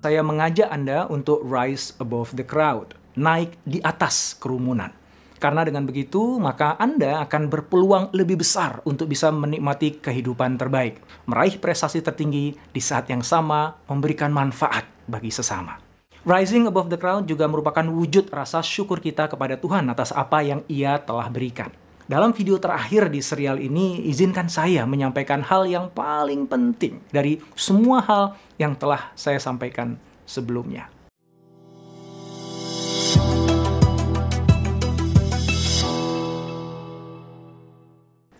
Saya mengajak Anda untuk rise above the crowd, naik di atas kerumunan. Karena dengan begitu, maka Anda akan berpeluang lebih besar untuk bisa menikmati kehidupan terbaik, meraih prestasi tertinggi di saat yang sama, memberikan manfaat bagi sesama. Rising above the crowd juga merupakan wujud rasa syukur kita kepada Tuhan atas apa yang Ia telah berikan. Dalam video terakhir di serial ini, izinkan saya menyampaikan hal yang paling penting dari semua hal yang telah saya sampaikan sebelumnya.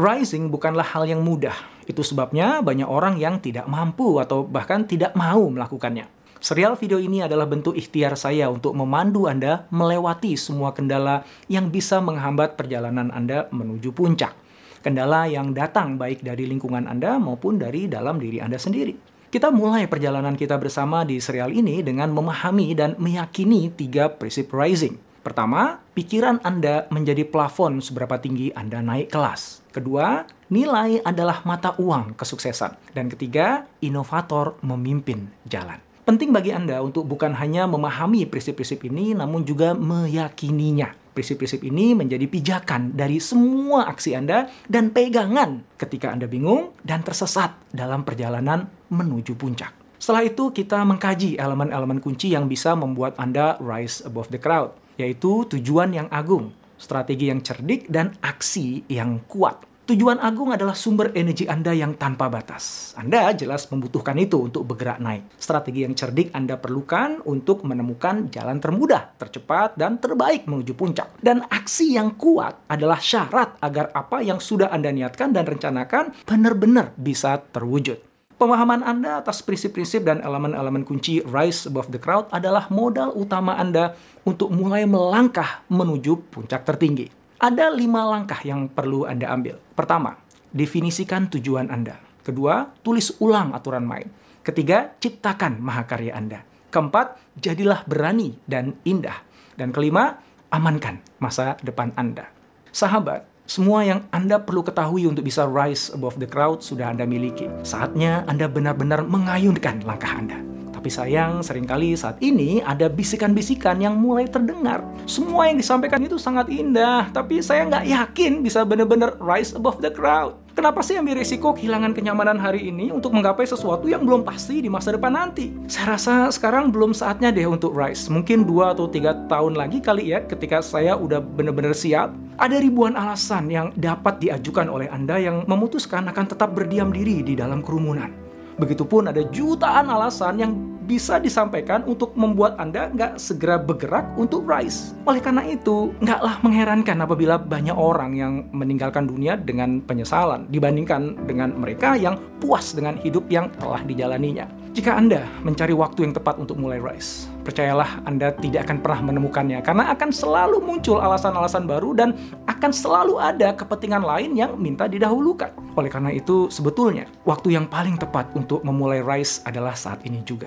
Rising bukanlah hal yang mudah. Itu sebabnya banyak orang yang tidak mampu atau bahkan tidak mau melakukannya. Serial video ini adalah bentuk ikhtiar saya untuk memandu Anda melewati semua kendala yang bisa menghambat perjalanan Anda menuju puncak. Kendala yang datang baik dari lingkungan Anda maupun dari dalam diri Anda sendiri. Kita mulai perjalanan kita bersama di serial ini dengan memahami dan meyakini tiga prinsip rising. Pertama, pikiran Anda menjadi plafon seberapa tinggi Anda naik kelas. Kedua, nilai adalah mata uang kesuksesan. Dan ketiga, inovator memimpin jalan. Penting bagi Anda untuk bukan hanya memahami prinsip-prinsip ini, namun juga meyakininya. Prinsip-prinsip ini menjadi pijakan dari semua aksi Anda dan pegangan ketika Anda bingung dan tersesat dalam perjalanan menuju puncak. Setelah itu, kita mengkaji elemen-elemen kunci yang bisa membuat Anda rise above the crowd yaitu tujuan yang agung, strategi yang cerdik, dan aksi yang kuat. Tujuan agung adalah sumber energi Anda yang tanpa batas. Anda jelas membutuhkan itu untuk bergerak naik. Strategi yang cerdik Anda perlukan untuk menemukan jalan termudah, tercepat, dan terbaik menuju puncak. Dan aksi yang kuat adalah syarat agar apa yang sudah Anda niatkan dan rencanakan benar-benar bisa terwujud. Pemahaman Anda atas prinsip-prinsip dan elemen-elemen kunci Rise Above the Crowd adalah modal utama Anda untuk mulai melangkah menuju puncak tertinggi. Ada lima langkah yang perlu Anda ambil. Pertama, definisikan tujuan Anda. Kedua, tulis ulang aturan main. Ketiga, ciptakan mahakarya Anda. Keempat, jadilah berani dan indah. Dan kelima, amankan masa depan Anda. Sahabat, semua yang Anda perlu ketahui untuk bisa rise above the crowd sudah Anda miliki. Saatnya Anda benar-benar mengayunkan langkah Anda. Tapi sayang, sering kali saat ini ada bisikan-bisikan yang mulai terdengar. Semua yang disampaikan itu sangat indah, tapi saya nggak yakin bisa benar-benar rise above the crowd. Kenapa sih ambil risiko kehilangan kenyamanan hari ini untuk menggapai sesuatu yang belum pasti di masa depan nanti? Saya rasa sekarang belum saatnya deh untuk rise. Mungkin dua atau tiga tahun lagi kali ya ketika saya udah benar-benar siap. Ada ribuan alasan yang dapat diajukan oleh Anda yang memutuskan akan tetap berdiam diri di dalam kerumunan. Begitupun ada jutaan alasan yang bisa disampaikan untuk membuat Anda nggak segera bergerak untuk rise. Oleh karena itu, nggaklah mengherankan apabila banyak orang yang meninggalkan dunia dengan penyesalan dibandingkan dengan mereka yang puas dengan hidup yang telah dijalaninya. Jika Anda mencari waktu yang tepat untuk mulai rise, percayalah Anda tidak akan pernah menemukannya karena akan selalu muncul alasan-alasan baru dan akan selalu ada kepentingan lain yang minta didahulukan. Oleh karena itu, sebetulnya waktu yang paling tepat untuk memulai rise adalah saat ini juga.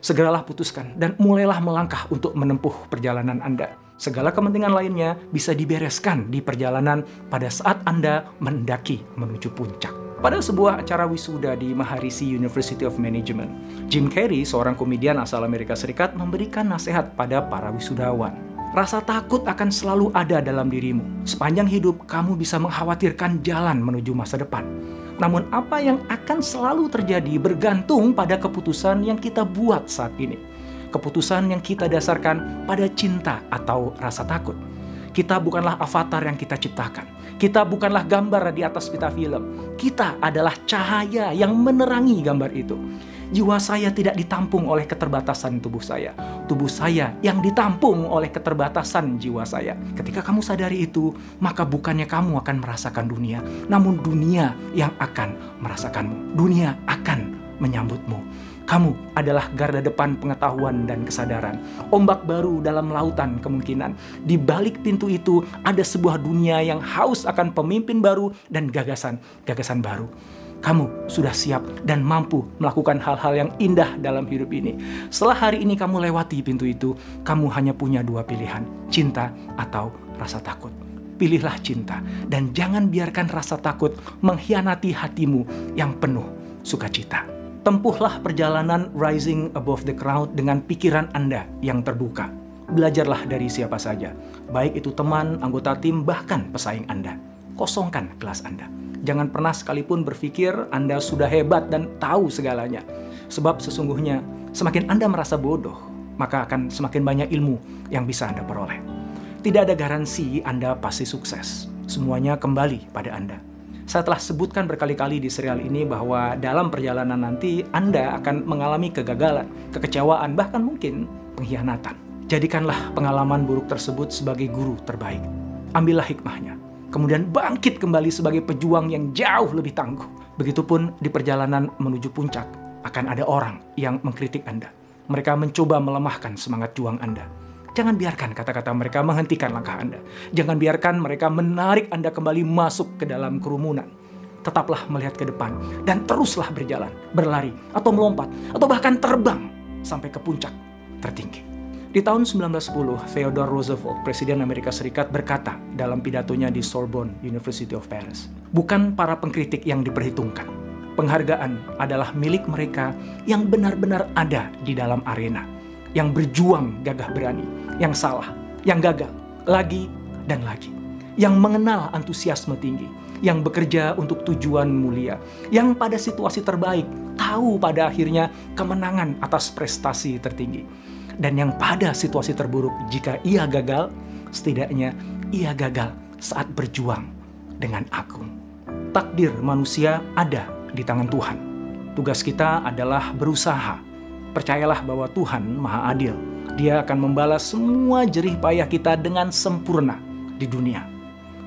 segeralah putuskan dan mulailah melangkah untuk menempuh perjalanan Anda. Segala kepentingan lainnya bisa dibereskan di perjalanan pada saat Anda mendaki menuju puncak. Pada sebuah acara wisuda di Maharishi University of Management, Jim Carrey, seorang komedian asal Amerika Serikat, memberikan nasihat pada para wisudawan. Rasa takut akan selalu ada dalam dirimu. Sepanjang hidup, kamu bisa mengkhawatirkan jalan menuju masa depan. Namun apa yang akan selalu terjadi bergantung pada keputusan yang kita buat saat ini. Keputusan yang kita dasarkan pada cinta atau rasa takut. Kita bukanlah avatar yang kita ciptakan. Kita bukanlah gambar di atas pita film. Kita adalah cahaya yang menerangi gambar itu. Jiwa saya tidak ditampung oleh keterbatasan tubuh saya. Tubuh saya yang ditampung oleh keterbatasan jiwa saya. Ketika kamu sadari itu, maka bukannya kamu akan merasakan dunia, namun dunia yang akan merasakanmu. Dunia akan menyambutmu. Kamu adalah garda depan pengetahuan dan kesadaran. Ombak baru dalam lautan kemungkinan. Di balik pintu itu ada sebuah dunia yang haus akan pemimpin baru dan gagasan-gagasan baru kamu sudah siap dan mampu melakukan hal-hal yang indah dalam hidup ini. Setelah hari ini kamu lewati pintu itu, kamu hanya punya dua pilihan, cinta atau rasa takut. Pilihlah cinta dan jangan biarkan rasa takut mengkhianati hatimu yang penuh sukacita. Tempuhlah perjalanan rising above the crowd dengan pikiran Anda yang terbuka. Belajarlah dari siapa saja, baik itu teman, anggota tim, bahkan pesaing Anda. Kosongkan kelas Anda Jangan pernah sekalipun berpikir Anda sudah hebat dan tahu segalanya. Sebab sesungguhnya semakin Anda merasa bodoh, maka akan semakin banyak ilmu yang bisa Anda peroleh. Tidak ada garansi Anda pasti sukses. Semuanya kembali pada Anda. Saya telah sebutkan berkali-kali di serial ini bahwa dalam perjalanan nanti Anda akan mengalami kegagalan, kekecewaan, bahkan mungkin pengkhianatan. Jadikanlah pengalaman buruk tersebut sebagai guru terbaik. Ambillah hikmahnya kemudian bangkit kembali sebagai pejuang yang jauh lebih tangguh. Begitupun di perjalanan menuju puncak, akan ada orang yang mengkritik Anda. Mereka mencoba melemahkan semangat juang Anda. Jangan biarkan kata-kata mereka menghentikan langkah Anda. Jangan biarkan mereka menarik Anda kembali masuk ke dalam kerumunan. Tetaplah melihat ke depan dan teruslah berjalan, berlari, atau melompat, atau bahkan terbang sampai ke puncak tertinggi. Di tahun 1910, Theodore Roosevelt, Presiden Amerika Serikat berkata dalam pidatonya di Sorbonne University of Paris, bukan para pengkritik yang diperhitungkan. Penghargaan adalah milik mereka yang benar-benar ada di dalam arena, yang berjuang gagah berani, yang salah, yang gagal, lagi dan lagi, yang mengenal antusiasme tinggi, yang bekerja untuk tujuan mulia, yang pada situasi terbaik tahu pada akhirnya kemenangan atas prestasi tertinggi dan yang pada situasi terburuk jika ia gagal, setidaknya ia gagal saat berjuang dengan aku. Takdir manusia ada di tangan Tuhan. Tugas kita adalah berusaha. Percayalah bahwa Tuhan Maha Adil. Dia akan membalas semua jerih payah kita dengan sempurna di dunia.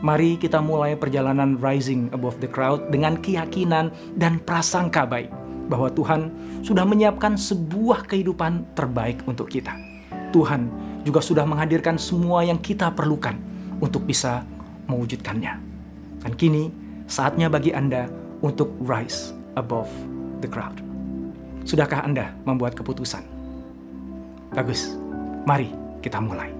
Mari kita mulai perjalanan rising above the crowd dengan keyakinan dan prasangka baik bahwa Tuhan sudah menyiapkan sebuah kehidupan terbaik untuk kita. Tuhan juga sudah menghadirkan semua yang kita perlukan untuk bisa mewujudkannya. Dan kini saatnya bagi Anda untuk rise above the crowd. Sudahkah Anda membuat keputusan? Bagus, mari kita mulai.